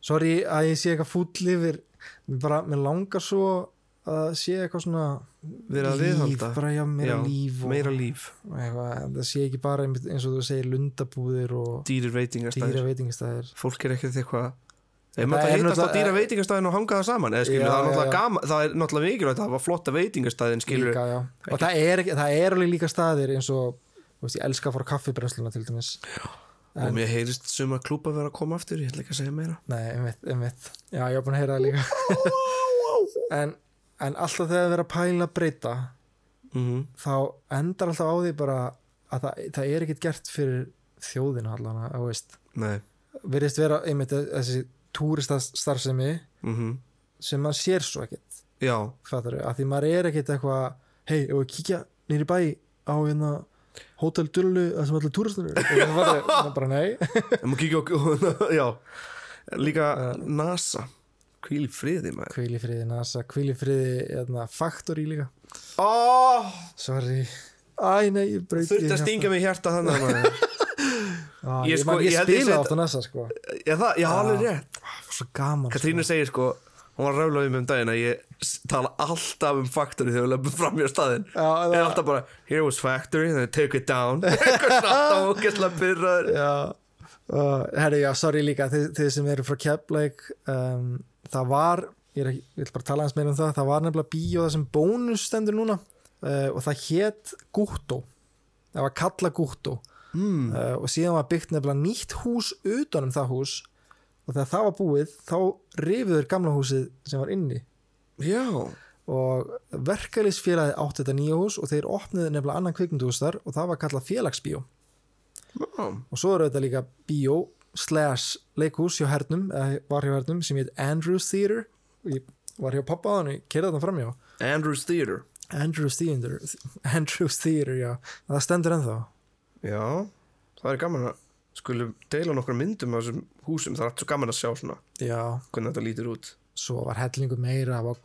sorry að ég sé eitthvað fúll yfir mér bara, mér langar svo að það sé eitthvað svona Verið að líf, bara já, meira Já, líf og meira líf, eitthvað, það sé ekki bara eins og þú segir lundabúðir og dýrir veitingastæðir fólk er ekkert eitthvað Það Ef maður það hittast á dýra veitingastæðin og hanga það saman eða skilur, Já, það, er já, náttúrulega já. gaman, það er náttúrulega mikilvægt að hafa flotta veitingastæðin skilur líka, já. og það er, það er alveg líka staðir eins og veist, ég elska að fara kaffibrennsluna til dæmis. Og en- mér heyrist suma klúpa vera að koma aftur ég ætla ekki að segja meira. Nei, einmitt, einmitt. Já, ég er búin að heyra það líka. En, en alltaf þegar það er að pæla að breyta mm þá endar alltaf á því bara að það, það er ekkert gert fyrir þjóðina allan að veist. Nei. Virðist vera einmitt þessi túristastarfsemi mm sem maður sér svo ekkert já, fattar að því maður er ekkert eitthvað hei, ef við kíkja nýri bæ á hérna Hotel Dullu sem allir túristar eru? Og það maður bara nei. En maður kíkja já, líka NASA hvíl í friði maður. Kvíl í friði NASA, kvíl í friði hérna, Factory líka. Oh, sorry. Æ, nei, ég breyti þurfti að stinga mig hjarta þannig maður. Ah, Ég Ég, sko- sko, ég, ég spila átt á NASA sko. Já, það, já, alveg rétt. Ah, Svo gaman Katrínu segir sko hún var ráðlega um um daginn að ég tala alltaf um Factory þegar við löpum fram í staðinn. Já, ég er alltaf bara here was Factory, then take it down. Alltaf ógæslega byrraður Já, uh, herri, já, sorry líka þið, þið sem eru frá Keflæk um, það var, ég, er, ég vil bara tala eins meira um það, það var nefnilega bíó það sem bónus stendur núna uh, og það hét Gúttó það var kalla Gúttó mm. uh, og síðan var byggt nefnilega nýtt hús utanum það hús og þegar það var búið þá rifiður gamla húsið sem var inni. Já, og verkefliðsfélagið átti þetta nýja hús og þeir opniðu nefnilega annan kvikmyndús þar og það var kallað félagsbíó. Já, og svo eru þetta líka bíó slash leikhús hjá hernum var hjá hernum sem heit Andrews Theater og ég var hjá pappa þannig, ég kerði þetta framjá Andrews Theater Andrews Theater Andrews Theater, já, það stendur ennþá. Já, það er gaman að skulum deila nokkra myndum af þessum húsum, það er allt svo gaman að sjá svona já, hvernig þetta lítur út. Svo var hellingu meira það var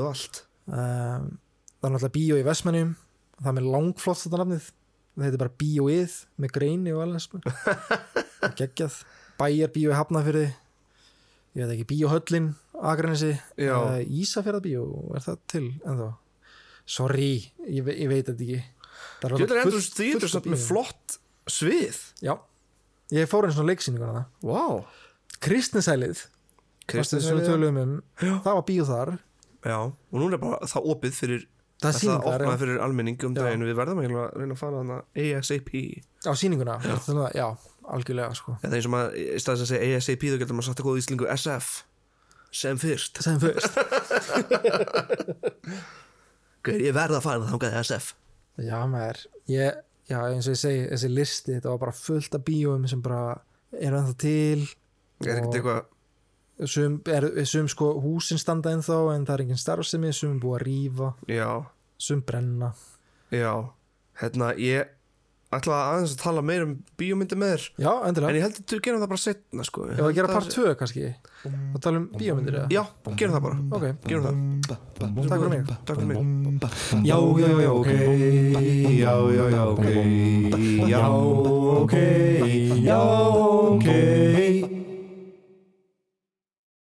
og allt. Um, það er náttúrulega bíó í Vestmannum það er með langflott þetta nafnið. Það heitir bara bíóið með greini og alveg. geggjað. Bæjarbíó í Hafnafyrði ég veit ekki, bíóhöllin Akranesi, Já. uh, Ísafjörðabíó er það til ennþá? Sorry, ég, ég veit þetta ekki. Það er alltaf fullt- með flott svið. Já, ég fór einn svona leiksýninguna það wow. Já. tölum um. það var bíó þar. Já, og núna er bara það opið fyrir það það opnaði fyrir almenning um daginn við verðum að reyna að fara þarna ASAP á sýninguna, já, já algjörlega sko. Eða eins og maður, í staðis að segja ASAP þá getur maður sagt að góða íslingu SF sem fyrst. Sem fyrst. Gauður, ég verð að fara þangað SF Já, maður, ég, já, eins og ég segi, þessi listi, þetta var bara fullt af bíóum sem bara eru ennþá til er ekkert eitthvað sum, er, sum sko húsin standa ennþá en það er engin starfsemi, sum er búið að rífa. Já, sum brenna. Já. Hérna, ég ætla aðeins að tala meira um bíómyndi með þér. Já, en endilega, ég held að þú gerum það bara setna sko. ég var að gera part 2 kannski? Og tala um bíómyndir eða? Já, gerum það bara. Ok, gerum það, takk fyrir mig. Takk fyrir mig. Já, já, já, ok. Já, já, já, ok. Já, ok. Já, ok